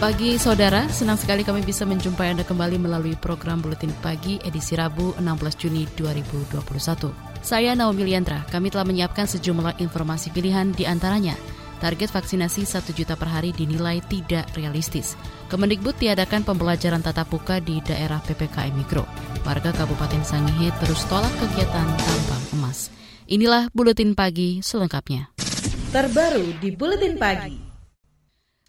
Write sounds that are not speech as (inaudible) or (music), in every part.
Pagi saudara, senang sekali kami bisa menjumpai Anda kembali melalui program Buletin Pagi edisi Rabu 16 Juni 2021. Saya Naomi Liandra, kami telah menyiapkan sejumlah informasi pilihan di antaranya. Target vaksinasi 1 juta per hari dinilai tidak realistis. Kemendikbud tiadakan pembelajaran tatap muka di daerah PPKM Mikro. Warga Kabupaten Sangihe terus tolak kegiatan tambang emas. Inilah Buletin Pagi selengkapnya. Terbaru di Buletin Pagi.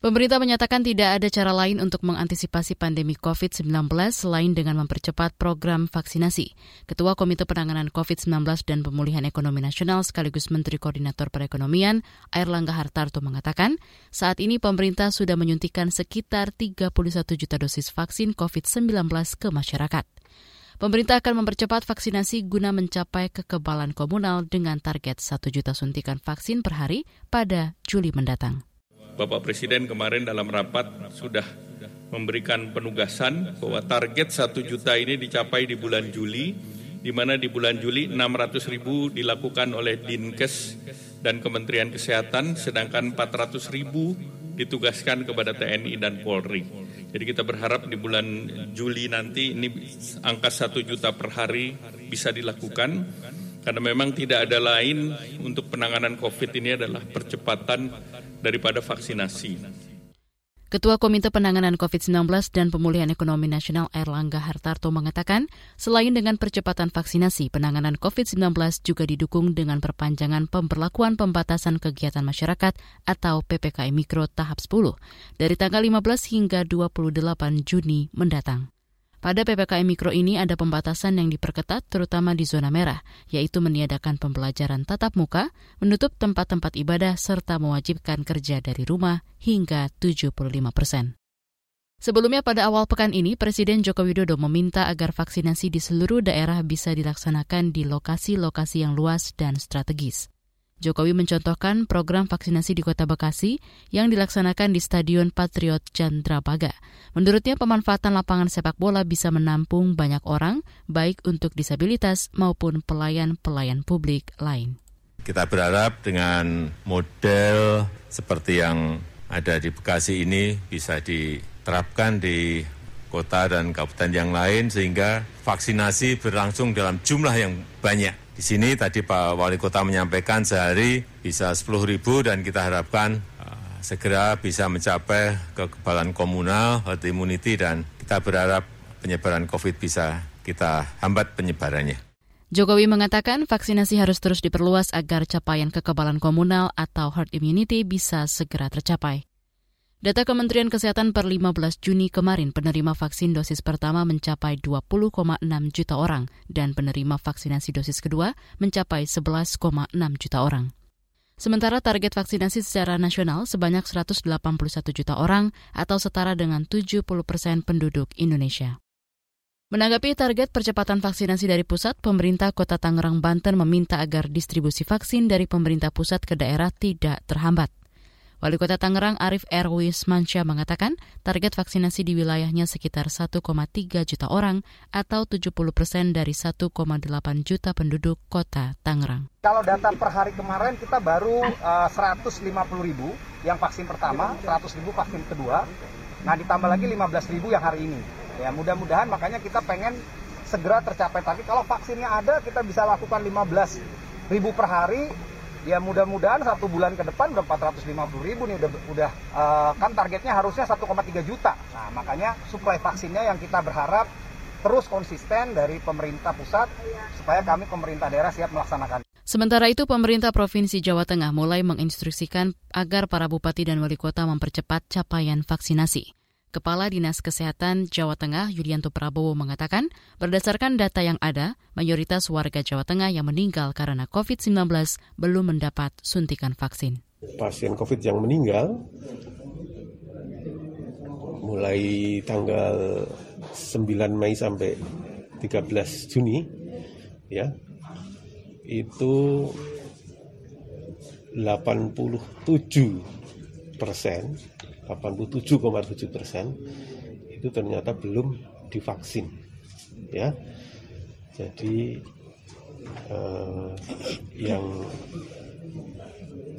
Pemerintah menyatakan tidak ada cara lain untuk mengantisipasi pandemi COVID-19 selain dengan mempercepat program vaksinasi. Ketua Komite Penanganan COVID-19 dan Pemulihan Ekonomi Nasional sekaligus Menteri Koordinator Perekonomian, Air Langga Hartarto mengatakan, saat ini pemerintah sudah menyuntikkan sekitar 31 juta dosis vaksin COVID-19 ke masyarakat. Pemerintah akan mempercepat vaksinasi guna mencapai kekebalan komunal dengan target 1 juta suntikan vaksin per hari pada Juli mendatang. Bapak Presiden kemarin dalam rapat sudah memberikan penugasan bahwa target 1 juta ini dicapai di bulan Juli, di mana di bulan Juli 600 ribu dilakukan oleh Dinkes dan Kementerian Kesehatan, sedangkan 400 ribu ditugaskan kepada TNI dan Polri. Jadi kita berharap di bulan Juli nanti ini angka 1 juta per hari bisa dilakukan karena memang tidak ada lain untuk penanganan COVID ini adalah percepatan daripada vaksinasi. Ketua Komite Penanganan COVID-19 dan Pemulihan Ekonomi Nasional Erlangga Hartarto mengatakan, selain dengan percepatan vaksinasi, penanganan COVID-19 juga didukung dengan perpanjangan pemberlakuan pembatasan kegiatan masyarakat atau PPKM Mikro tahap 10 dari tanggal 15 hingga 28 Juni mendatang. Pada PPKM Mikro ini ada pembatasan yang diperketat terutama di zona merah, yaitu meniadakan pembelajaran tatap muka, menutup tempat-tempat ibadah, serta mewajibkan kerja dari rumah hingga 75 persen. Sebelumnya pada awal pekan ini, Presiden Joko Widodo meminta agar vaksinasi di seluruh daerah bisa dilaksanakan di lokasi-lokasi yang luas dan strategis. Jokowi mencontohkan program vaksinasi di Kota Bekasi yang dilaksanakan di Stadion Patriot Chandrabaga. Menurutnya pemanfaatan lapangan sepak bola bisa menampung banyak orang, baik untuk disabilitas maupun pelayan-pelayan publik lain. Kita berharap dengan model seperti yang ada di Bekasi ini bisa diterapkan di kota dan kabupaten yang lain sehingga vaksinasi berlangsung dalam jumlah yang banyak di sini tadi Pak Wali Kota menyampaikan sehari bisa 10 ribu dan kita harapkan uh, segera bisa mencapai kekebalan komunal, herd immunity, dan kita berharap penyebaran COVID bisa kita hambat penyebarannya. Jokowi mengatakan vaksinasi harus terus diperluas agar capaian kekebalan komunal atau herd immunity bisa segera tercapai. Data Kementerian Kesehatan per 15 Juni kemarin penerima vaksin dosis pertama mencapai 20,6 juta orang dan penerima vaksinasi dosis kedua mencapai 11,6 juta orang. Sementara target vaksinasi secara nasional sebanyak 181 juta orang atau setara dengan 70 persen penduduk Indonesia. Menanggapi target percepatan vaksinasi dari pusat, pemerintah Kota Tangerang, Banten meminta agar distribusi vaksin dari pemerintah pusat ke daerah tidak terhambat. Wali Kota Tangerang Arif Erwis Mansyah mengatakan target vaksinasi di wilayahnya sekitar 1,3 juta orang atau 70 persen dari 1,8 juta penduduk kota Tangerang. Kalau data per hari kemarin kita baru uh, 150 ribu yang vaksin pertama, 100 ribu vaksin kedua, nah ditambah lagi 15 ribu yang hari ini. Ya mudah-mudahan makanya kita pengen segera tercapai. Tapi kalau vaksinnya ada kita bisa lakukan 15 ribu per hari ya mudah-mudahan satu bulan ke depan udah 450 ribu nih udah udah uh, kan targetnya harusnya 1,3 juta nah makanya suplai vaksinnya yang kita berharap terus konsisten dari pemerintah pusat supaya kami pemerintah daerah siap melaksanakan Sementara itu, pemerintah Provinsi Jawa Tengah mulai menginstruksikan agar para bupati dan wali kota mempercepat capaian vaksinasi. Kepala Dinas Kesehatan Jawa Tengah Yulianto Prabowo mengatakan, berdasarkan data yang ada, mayoritas warga Jawa Tengah yang meninggal karena COVID-19 belum mendapat suntikan vaksin. Pasien COVID yang meninggal mulai tanggal 9 Mei sampai 13 Juni ya itu 87 persen, 87,7 persen itu ternyata belum divaksin, ya. Jadi eh, yang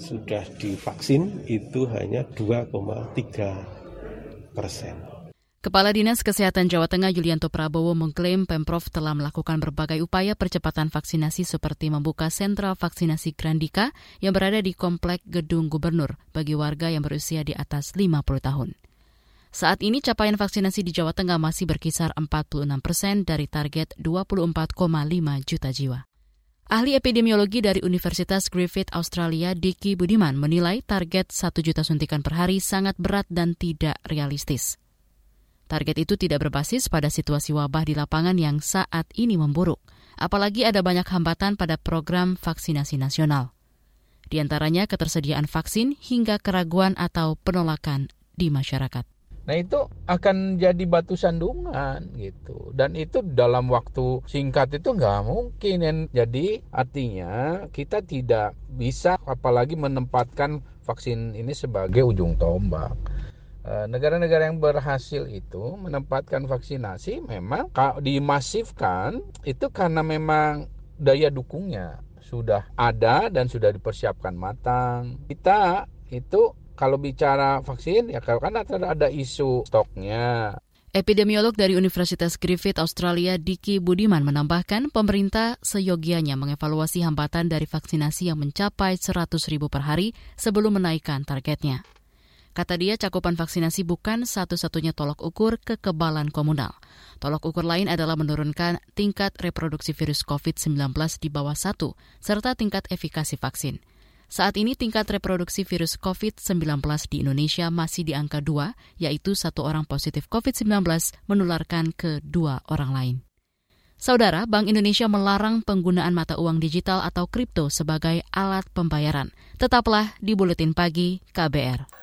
sudah divaksin itu hanya 2,3 persen. Kepala Dinas Kesehatan Jawa Tengah Yulianto Prabowo mengklaim Pemprov telah melakukan berbagai upaya percepatan vaksinasi seperti membuka sentra vaksinasi Grandika yang berada di Komplek Gedung Gubernur bagi warga yang berusia di atas 50 tahun. Saat ini capaian vaksinasi di Jawa Tengah masih berkisar 46 persen dari target 24,5 juta jiwa. Ahli epidemiologi dari Universitas Griffith Australia, Diki Budiman, menilai target 1 juta suntikan per hari sangat berat dan tidak realistis. Target itu tidak berbasis pada situasi wabah di lapangan yang saat ini memburuk, apalagi ada banyak hambatan pada program vaksinasi nasional. Di antaranya ketersediaan vaksin hingga keraguan atau penolakan di masyarakat. Nah itu akan jadi batu sandungan gitu dan itu dalam waktu singkat itu nggak mungkin. Jadi artinya kita tidak bisa apalagi menempatkan vaksin ini sebagai ujung tombak. Eh, negara-negara yang berhasil itu menempatkan vaksinasi memang dimasifkan itu karena memang daya dukungnya sudah ada dan sudah dipersiapkan matang. Kita itu kalau bicara vaksin ya kan ada isu stoknya. Epidemiolog dari Universitas Griffith Australia Diki Budiman menambahkan pemerintah seyogianya mengevaluasi hambatan dari vaksinasi yang mencapai 100 ribu per hari sebelum menaikkan targetnya. Kata dia, cakupan vaksinasi bukan satu-satunya tolok ukur kekebalan komunal. Tolok ukur lain adalah menurunkan tingkat reproduksi virus COVID-19 di bawah satu, serta tingkat efikasi vaksin. Saat ini tingkat reproduksi virus COVID-19 di Indonesia masih di angka dua, yaitu satu orang positif COVID-19 menularkan ke dua orang lain. Saudara, Bank Indonesia melarang penggunaan mata uang digital atau kripto sebagai alat pembayaran. Tetaplah di Buletin Pagi KBR.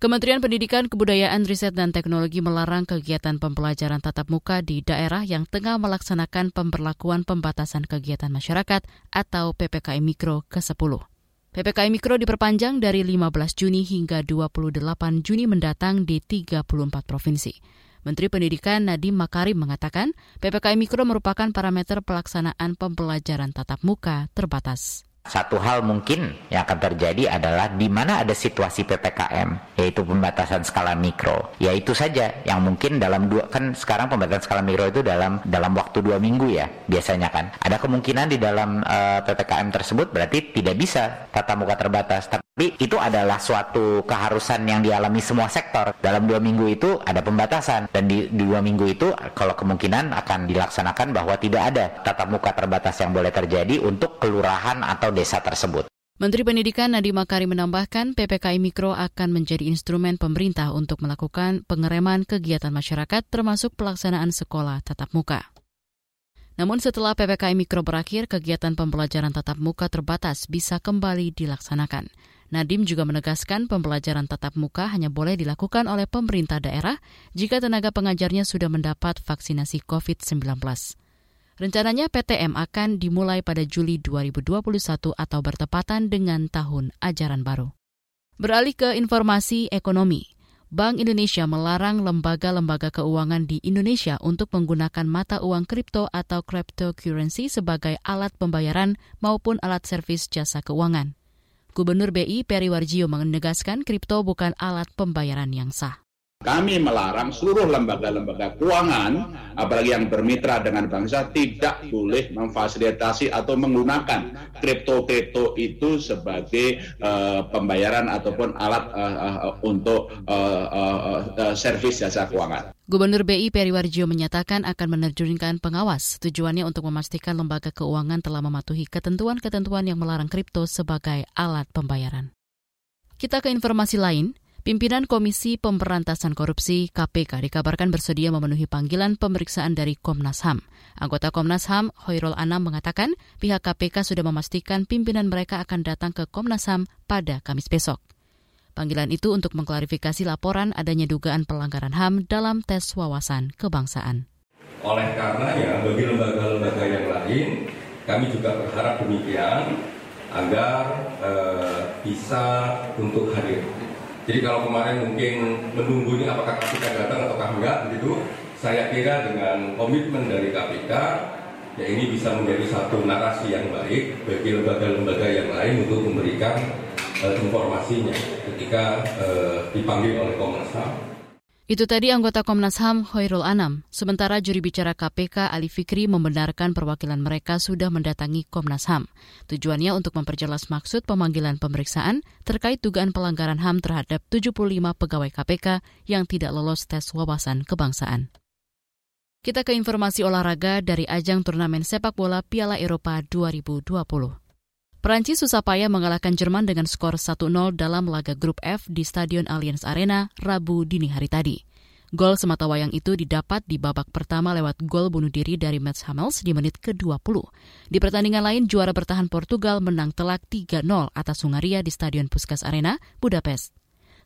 Kementerian Pendidikan, Kebudayaan, Riset, dan Teknologi melarang kegiatan pembelajaran tatap muka di daerah yang tengah melaksanakan pemberlakuan pembatasan kegiatan masyarakat atau PPKM Mikro ke-10. PPKM Mikro diperpanjang dari 15 Juni hingga 28 Juni mendatang di 34 provinsi. Menteri Pendidikan Nadiem Makarim mengatakan PPKM Mikro merupakan parameter pelaksanaan pembelajaran tatap muka terbatas. Satu hal mungkin yang akan terjadi adalah di mana ada situasi PPKM, yaitu pembatasan skala mikro. Yaitu saja yang mungkin dalam dua kan sekarang pembatasan skala mikro itu dalam dalam waktu dua minggu ya biasanya kan. Ada kemungkinan di dalam uh, eh, PPKM tersebut berarti tidak bisa tatap muka terbatas. Tapi itu adalah suatu keharusan yang dialami semua sektor. Dalam dua minggu itu ada pembatasan dan di, di dua minggu itu kalau kemungkinan akan dilaksanakan bahwa tidak ada tatap muka terbatas yang boleh terjadi untuk kelurahan atau desa tersebut. Menteri Pendidikan Nadiem Makarim menambahkan PPKI Mikro akan menjadi instrumen pemerintah untuk melakukan pengereman kegiatan masyarakat termasuk pelaksanaan sekolah tatap muka. Namun setelah PPKI Mikro berakhir, kegiatan pembelajaran tatap muka terbatas bisa kembali dilaksanakan. Nadim juga menegaskan pembelajaran tatap muka hanya boleh dilakukan oleh pemerintah daerah jika tenaga pengajarnya sudah mendapat vaksinasi COVID-19. Rencananya PTM akan dimulai pada Juli 2021 atau bertepatan dengan tahun ajaran baru. Beralih ke informasi ekonomi. Bank Indonesia melarang lembaga-lembaga keuangan di Indonesia untuk menggunakan mata uang kripto atau cryptocurrency sebagai alat pembayaran maupun alat servis jasa keuangan. Gubernur BI Peri Warjio menegaskan kripto bukan alat pembayaran yang sah. Kami melarang seluruh lembaga-lembaga keuangan, apalagi yang bermitra dengan bangsa, tidak boleh memfasilitasi atau menggunakan kripto-kripto itu sebagai uh, pembayaran ataupun alat uh, uh, untuk uh, uh, uh, servis jasa keuangan. Gubernur BI Periwarjo menyatakan akan menerjunkan pengawas. Tujuannya untuk memastikan lembaga keuangan telah mematuhi ketentuan-ketentuan yang melarang kripto sebagai alat pembayaran. Kita ke informasi lain. Pimpinan Komisi Pemberantasan Korupsi KPK dikabarkan bersedia memenuhi panggilan pemeriksaan dari Komnas HAM. Anggota Komnas HAM, Hoirul Anam, mengatakan pihak KPK sudah memastikan pimpinan mereka akan datang ke Komnas HAM pada Kamis besok. Panggilan itu untuk mengklarifikasi laporan adanya dugaan pelanggaran HAM dalam tes wawasan kebangsaan. Oleh karenanya, bagi lembaga-lembaga yang lain, kami juga berharap demikian agar eh, bisa untuk hadir jadi kalau kemarin mungkin menunggu ini apakah KPK datang ataukah enggak begitu, saya kira dengan komitmen dari KPK ya ini bisa menjadi satu narasi yang baik bagi lembaga-lembaga yang lain untuk memberikan uh, informasinya ketika uh, dipanggil oleh Komnas HAM. Itu tadi anggota Komnas HAM Hoirul Anam. Sementara juri bicara KPK Ali Fikri membenarkan perwakilan mereka sudah mendatangi Komnas HAM. Tujuannya untuk memperjelas maksud pemanggilan pemeriksaan terkait dugaan pelanggaran HAM terhadap 75 pegawai KPK yang tidak lolos tes wawasan kebangsaan. Kita ke informasi olahraga dari ajang turnamen sepak bola Piala Eropa 2020. Perancis susah payah mengalahkan Jerman dengan skor 1-0 dalam laga grup F di Stadion Allianz Arena Rabu dini hari tadi. Gol semata wayang itu didapat di babak pertama lewat gol bunuh diri dari Mats Hummels di menit ke-20. Di pertandingan lain, juara bertahan Portugal menang telak 3-0 atas Hungaria di Stadion Puskas Arena, Budapest.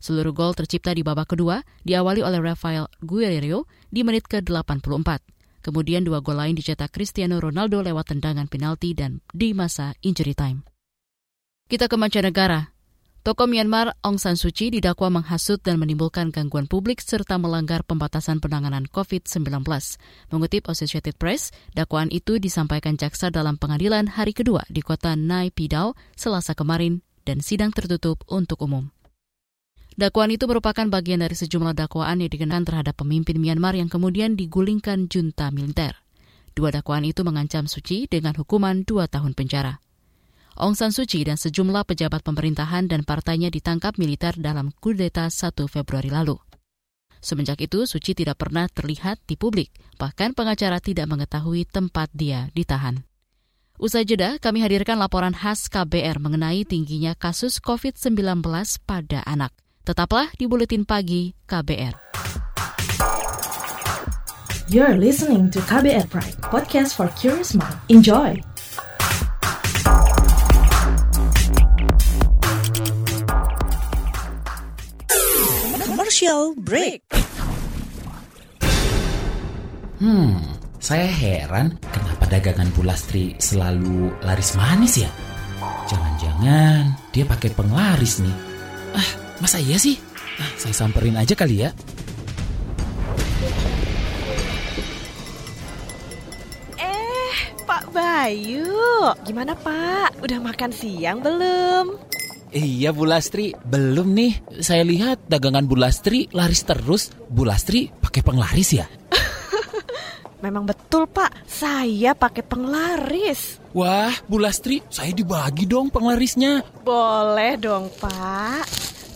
Seluruh gol tercipta di babak kedua diawali oleh Rafael Guerrero di menit ke-84. Kemudian dua gol lain dicetak Cristiano Ronaldo lewat tendangan penalti dan di masa injury time. Kita ke mancanegara. Tokoh Myanmar Aung San Suu Kyi didakwa menghasut dan menimbulkan gangguan publik serta melanggar pembatasan penanganan COVID-19. Mengutip Associated Press, dakwaan itu disampaikan jaksa dalam pengadilan hari kedua di kota Nai Pidau selasa kemarin dan sidang tertutup untuk umum. Dakwaan itu merupakan bagian dari sejumlah dakwaan yang dikenakan terhadap pemimpin Myanmar yang kemudian digulingkan junta militer. Dua dakwaan itu mengancam Suci dengan hukuman dua tahun penjara. Aung San Suu Kyi dan sejumlah pejabat pemerintahan dan partainya ditangkap militer dalam kudeta 1 Februari lalu. Semenjak itu, Suci tidak pernah terlihat di publik, bahkan pengacara tidak mengetahui tempat dia ditahan. Usai jeda, kami hadirkan laporan khas KBR mengenai tingginya kasus COVID-19 pada anak. Tetaplah di Buletin Pagi KBR. You're listening to KBR Pride, podcast for curious mind. Enjoy! Commercial break. Hmm, saya heran kenapa dagangan Bulastri selalu laris manis ya? Jangan-jangan dia pakai penglaris nih. Ah, Masa iya sih? Nah, saya samperin aja kali ya. Eh, Pak Bayu. Gimana Pak? Udah makan siang belum? Iya Bu Lastri, belum nih. Saya lihat dagangan Bu Lastri laris terus. Bu Lastri pakai penglaris ya? (laughs) Memang betul Pak, saya pakai penglaris. Wah, Bu Lastri, saya dibagi dong penglarisnya. Boleh dong Pak.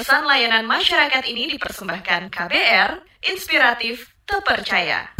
Pesan layanan masyarakat ini dipersembahkan KBR, inspiratif, terpercaya.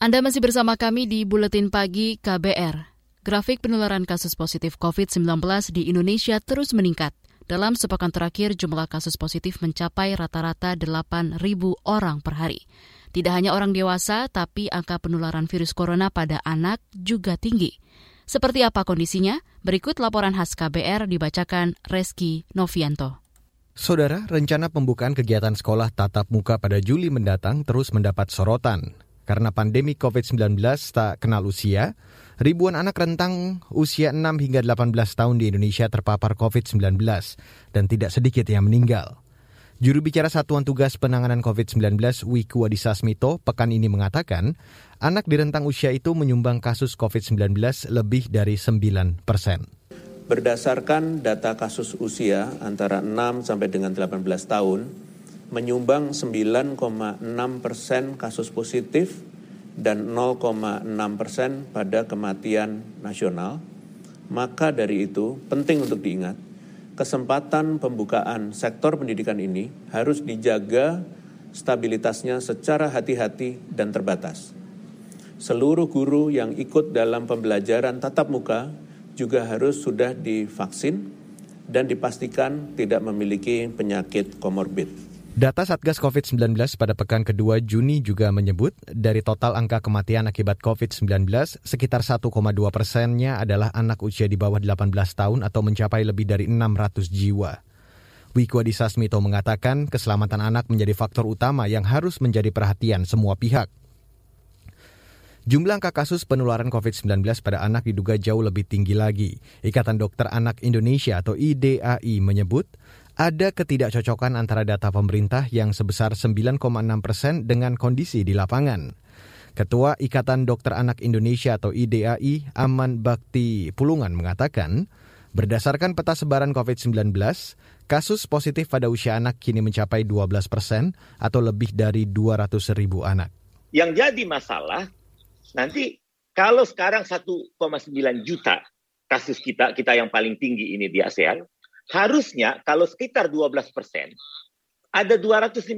Anda masih bersama kami di Buletin Pagi KBR. Grafik penularan kasus positif COVID-19 di Indonesia terus meningkat. Dalam sepekan terakhir, jumlah kasus positif mencapai rata-rata 8.000 orang per hari. Tidak hanya orang dewasa, tapi angka penularan virus corona pada anak juga tinggi. Seperti apa kondisinya? Berikut laporan khas KBR dibacakan Reski Novianto. Saudara, rencana pembukaan kegiatan sekolah tatap muka pada Juli mendatang terus mendapat sorotan. Karena pandemi COVID-19 tak kenal usia, ribuan anak rentang usia 6 hingga 18 tahun di Indonesia terpapar COVID-19 dan tidak sedikit yang meninggal. Juru bicara Satuan Tugas Penanganan COVID-19 Wiku Adhisa Smito pekan ini mengatakan, anak di rentang usia itu menyumbang kasus COVID-19 lebih dari 9 persen. Berdasarkan data kasus usia antara 6 sampai dengan 18 tahun, menyumbang 9,6 persen kasus positif dan 0,6 persen pada kematian nasional, maka dari itu penting untuk diingat kesempatan pembukaan sektor pendidikan ini harus dijaga stabilitasnya secara hati-hati dan terbatas. Seluruh guru yang ikut dalam pembelajaran tatap muka juga harus sudah divaksin dan dipastikan tidak memiliki penyakit komorbid. Data Satgas COVID-19 pada pekan kedua Juni juga menyebut dari total angka kematian akibat COVID-19, sekitar 1,2 persennya adalah anak usia di bawah 18 tahun atau mencapai lebih dari 600 jiwa. Wiku Adhisa Smito mengatakan keselamatan anak menjadi faktor utama yang harus menjadi perhatian semua pihak. Jumlah angka kasus penularan COVID-19 pada anak diduga jauh lebih tinggi lagi. Ikatan Dokter Anak Indonesia atau IDAI menyebut ada ketidakcocokan antara data pemerintah yang sebesar 9,6 persen dengan kondisi di lapangan. Ketua Ikatan Dokter Anak Indonesia atau IDAI, Aman Bakti Pulungan mengatakan, berdasarkan peta sebaran COVID-19, kasus positif pada usia anak kini mencapai 12 persen atau lebih dari 200 ribu anak. Yang jadi masalah, nanti kalau sekarang 1,9 juta kasus kita, kita yang paling tinggi ini di ASEAN, harusnya kalau sekitar 12 persen, ada 250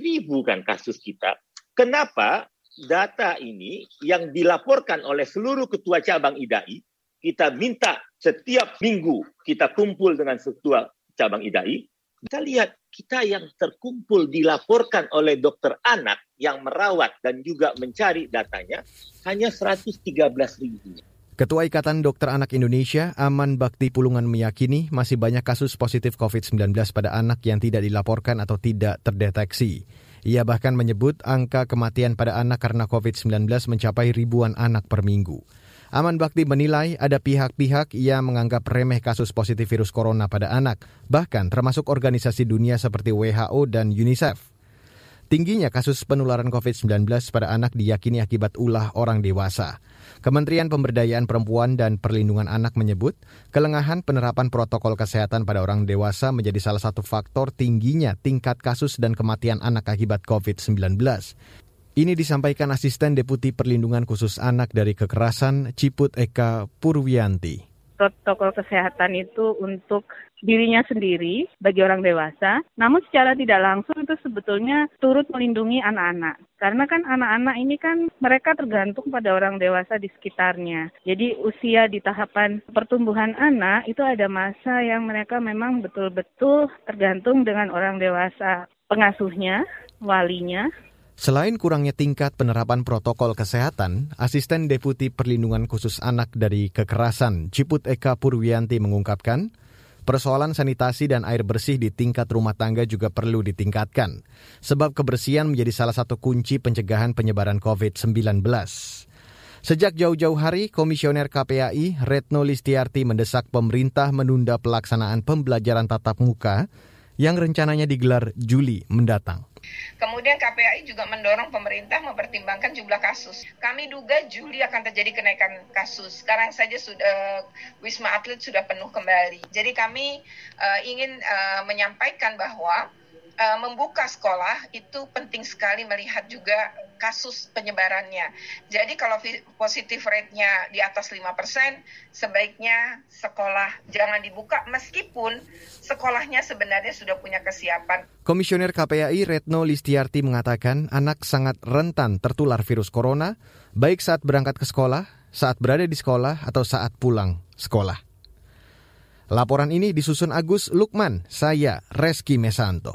ribu kan kasus kita. Kenapa data ini yang dilaporkan oleh seluruh ketua cabang IDAI, kita minta setiap minggu kita kumpul dengan ketua cabang IDAI, kita lihat kita yang terkumpul dilaporkan oleh dokter anak yang merawat dan juga mencari datanya hanya 113 ribu. Ketua Ikatan Dokter Anak Indonesia, Aman Bakti Pulungan meyakini masih banyak kasus positif COVID-19 pada anak yang tidak dilaporkan atau tidak terdeteksi. Ia bahkan menyebut angka kematian pada anak karena COVID-19 mencapai ribuan anak per minggu. Aman Bakti menilai ada pihak-pihak yang menganggap remeh kasus positif virus corona pada anak, bahkan termasuk organisasi dunia seperti WHO dan UNICEF. Tingginya kasus penularan COVID-19 pada anak diyakini akibat ulah orang dewasa. Kementerian Pemberdayaan Perempuan dan Perlindungan Anak menyebut, kelengahan penerapan protokol kesehatan pada orang dewasa menjadi salah satu faktor tingginya tingkat kasus dan kematian anak akibat COVID-19. Ini disampaikan Asisten Deputi Perlindungan Khusus Anak dari Kekerasan Ciput Eka Purwianti protokol kesehatan itu untuk dirinya sendiri bagi orang dewasa, namun secara tidak langsung itu sebetulnya turut melindungi anak-anak. Karena kan anak-anak ini kan mereka tergantung pada orang dewasa di sekitarnya. Jadi usia di tahapan pertumbuhan anak itu ada masa yang mereka memang betul-betul tergantung dengan orang dewasa, pengasuhnya, walinya, Selain kurangnya tingkat penerapan protokol kesehatan, Asisten Deputi Perlindungan Khusus Anak dari Kekerasan Ciput Eka Purwianti mengungkapkan, persoalan sanitasi dan air bersih di tingkat rumah tangga juga perlu ditingkatkan, sebab kebersihan menjadi salah satu kunci pencegahan penyebaran COVID-19. Sejak jauh-jauh hari, Komisioner KPAI Retno Listiarti mendesak pemerintah menunda pelaksanaan pembelajaran tatap muka yang rencananya digelar Juli mendatang. Kemudian KPAI juga mendorong pemerintah mempertimbangkan jumlah kasus. Kami duga Juli akan terjadi kenaikan kasus. Sekarang saja sudah Wisma Atlet sudah penuh kembali. Jadi kami uh, ingin uh, menyampaikan bahwa uh, membuka sekolah itu penting sekali melihat juga kasus penyebarannya. Jadi kalau positif rate-nya di atas 5%, sebaiknya sekolah jangan dibuka meskipun sekolahnya sebenarnya sudah punya kesiapan. Komisioner KPAI Retno Listiarti mengatakan anak sangat rentan tertular virus corona baik saat berangkat ke sekolah, saat berada di sekolah, atau saat pulang sekolah. Laporan ini disusun Agus Lukman, saya Reski Mesanto.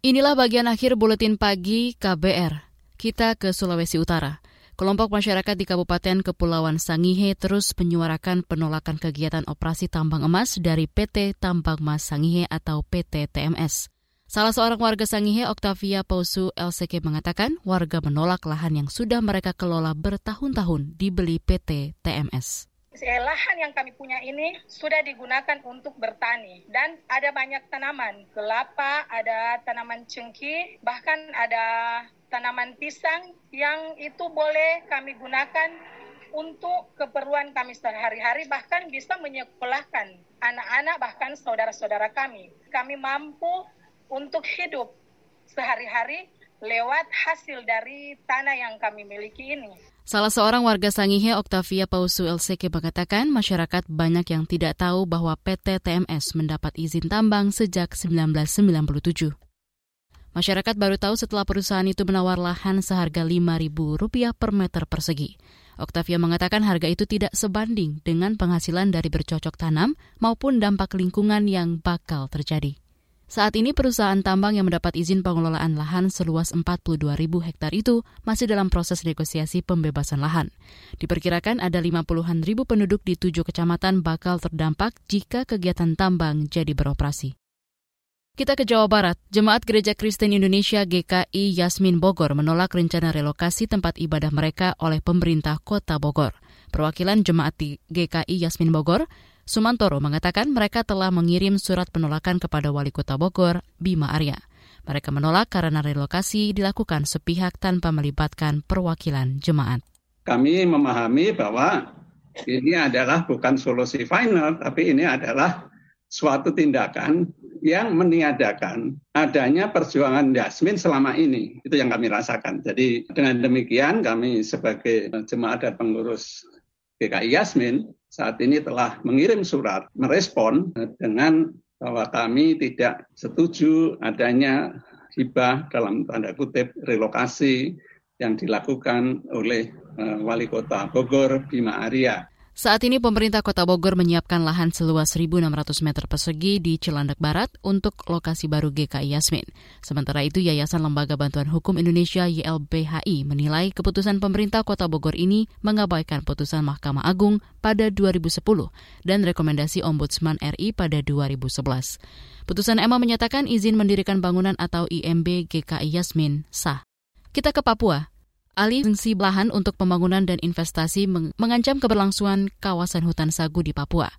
Inilah bagian akhir buletin pagi KBR. Kita ke Sulawesi Utara. Kelompok masyarakat di Kabupaten Kepulauan Sangihe terus menyuarakan penolakan kegiatan operasi tambang emas dari PT Tambang Mas Sangihe atau PT TMS. Salah seorang warga Sangihe, Octavia Pausu LCK mengatakan warga menolak lahan yang sudah mereka kelola bertahun-tahun dibeli PT TMS lahan yang kami punya ini sudah digunakan untuk bertani dan ada banyak tanaman kelapa, ada tanaman cengkih, bahkan ada tanaman pisang yang itu boleh kami gunakan untuk keperluan kami sehari-hari bahkan bisa menyekolahkan anak-anak bahkan saudara-saudara kami. Kami mampu untuk hidup sehari-hari lewat hasil dari tanah yang kami miliki ini. Salah seorang warga Sangihe, Octavia Pausu LCK mengatakan masyarakat banyak yang tidak tahu bahwa PT TMS mendapat izin tambang sejak 1997. Masyarakat baru tahu setelah perusahaan itu menawar lahan seharga Rp5.000 per meter persegi. Octavia mengatakan harga itu tidak sebanding dengan penghasilan dari bercocok tanam maupun dampak lingkungan yang bakal terjadi. Saat ini perusahaan tambang yang mendapat izin pengelolaan lahan seluas 42 ribu hektar itu masih dalam proses negosiasi pembebasan lahan. Diperkirakan ada 50-an ribu penduduk di tujuh kecamatan bakal terdampak jika kegiatan tambang jadi beroperasi. Kita ke Jawa Barat. Jemaat Gereja Kristen Indonesia GKI Yasmin Bogor menolak rencana relokasi tempat ibadah mereka oleh pemerintah Kota Bogor. Perwakilan Jemaat GKI Yasmin Bogor Sumantoro mengatakan mereka telah mengirim surat penolakan kepada Wali Kota Bogor, Bima Arya. Mereka menolak karena relokasi dilakukan sepihak tanpa melibatkan perwakilan jemaat. Kami memahami bahwa ini adalah bukan solusi final, tapi ini adalah suatu tindakan yang meniadakan adanya perjuangan Yasmin selama ini. Itu yang kami rasakan. Jadi dengan demikian kami sebagai jemaat dan pengurus GKI Yasmin saat ini telah mengirim surat merespon dengan bahwa kami tidak setuju adanya hibah dalam tanda kutip relokasi yang dilakukan oleh eh, Wali Kota Bogor Bima Arya. Saat ini pemerintah Kota Bogor menyiapkan lahan seluas 1.600 meter persegi di Cilandak Barat untuk lokasi baru GKI Yasmin. Sementara itu, Yayasan Lembaga Bantuan Hukum Indonesia YLBHI menilai keputusan pemerintah Kota Bogor ini mengabaikan putusan Mahkamah Agung pada 2010 dan rekomendasi Ombudsman RI pada 2011. Putusan EMA menyatakan izin mendirikan bangunan atau IMB GKI Yasmin sah. Kita ke Papua. Alih fungsi lahan untuk pembangunan dan investasi mengancam keberlangsungan kawasan hutan sagu di Papua.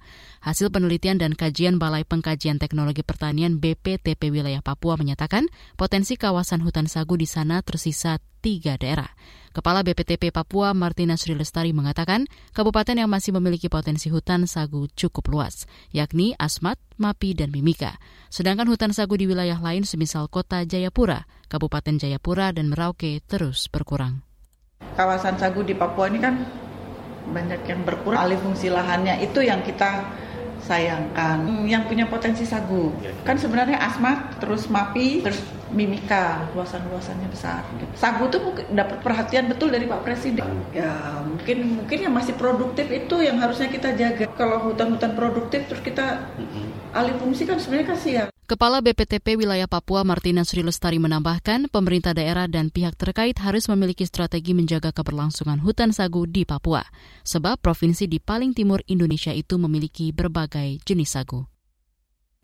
Hasil penelitian dan kajian Balai Pengkajian Teknologi Pertanian BPTP Wilayah Papua menyatakan potensi kawasan hutan sagu di sana tersisa tiga daerah. Kepala BPTP Papua Martina Sri Lestari mengatakan kabupaten yang masih memiliki potensi hutan sagu cukup luas, yakni Asmat, Mapi, dan Mimika. Sedangkan hutan sagu di wilayah lain semisal kota Jayapura, Kabupaten Jayapura, dan Merauke terus berkurang kawasan sagu di Papua ini kan banyak yang berkurang alih fungsi lahannya itu yang kita sayangkan yang punya potensi sagu. Kan sebenarnya asmat terus mapi terus mimika. Luasan-luasannya besar. Sagu tuh dapat perhatian betul dari Pak Presiden. Ya mungkin mungkin yang masih produktif itu yang harusnya kita jaga. Kalau hutan-hutan produktif terus kita alih fungsi kan sebenarnya kasihan Kepala BPTP Wilayah Papua Martina Sri Lestari menambahkan, pemerintah daerah dan pihak terkait harus memiliki strategi menjaga keberlangsungan hutan sagu di Papua, sebab provinsi di paling timur Indonesia itu memiliki berbagai jenis sagu.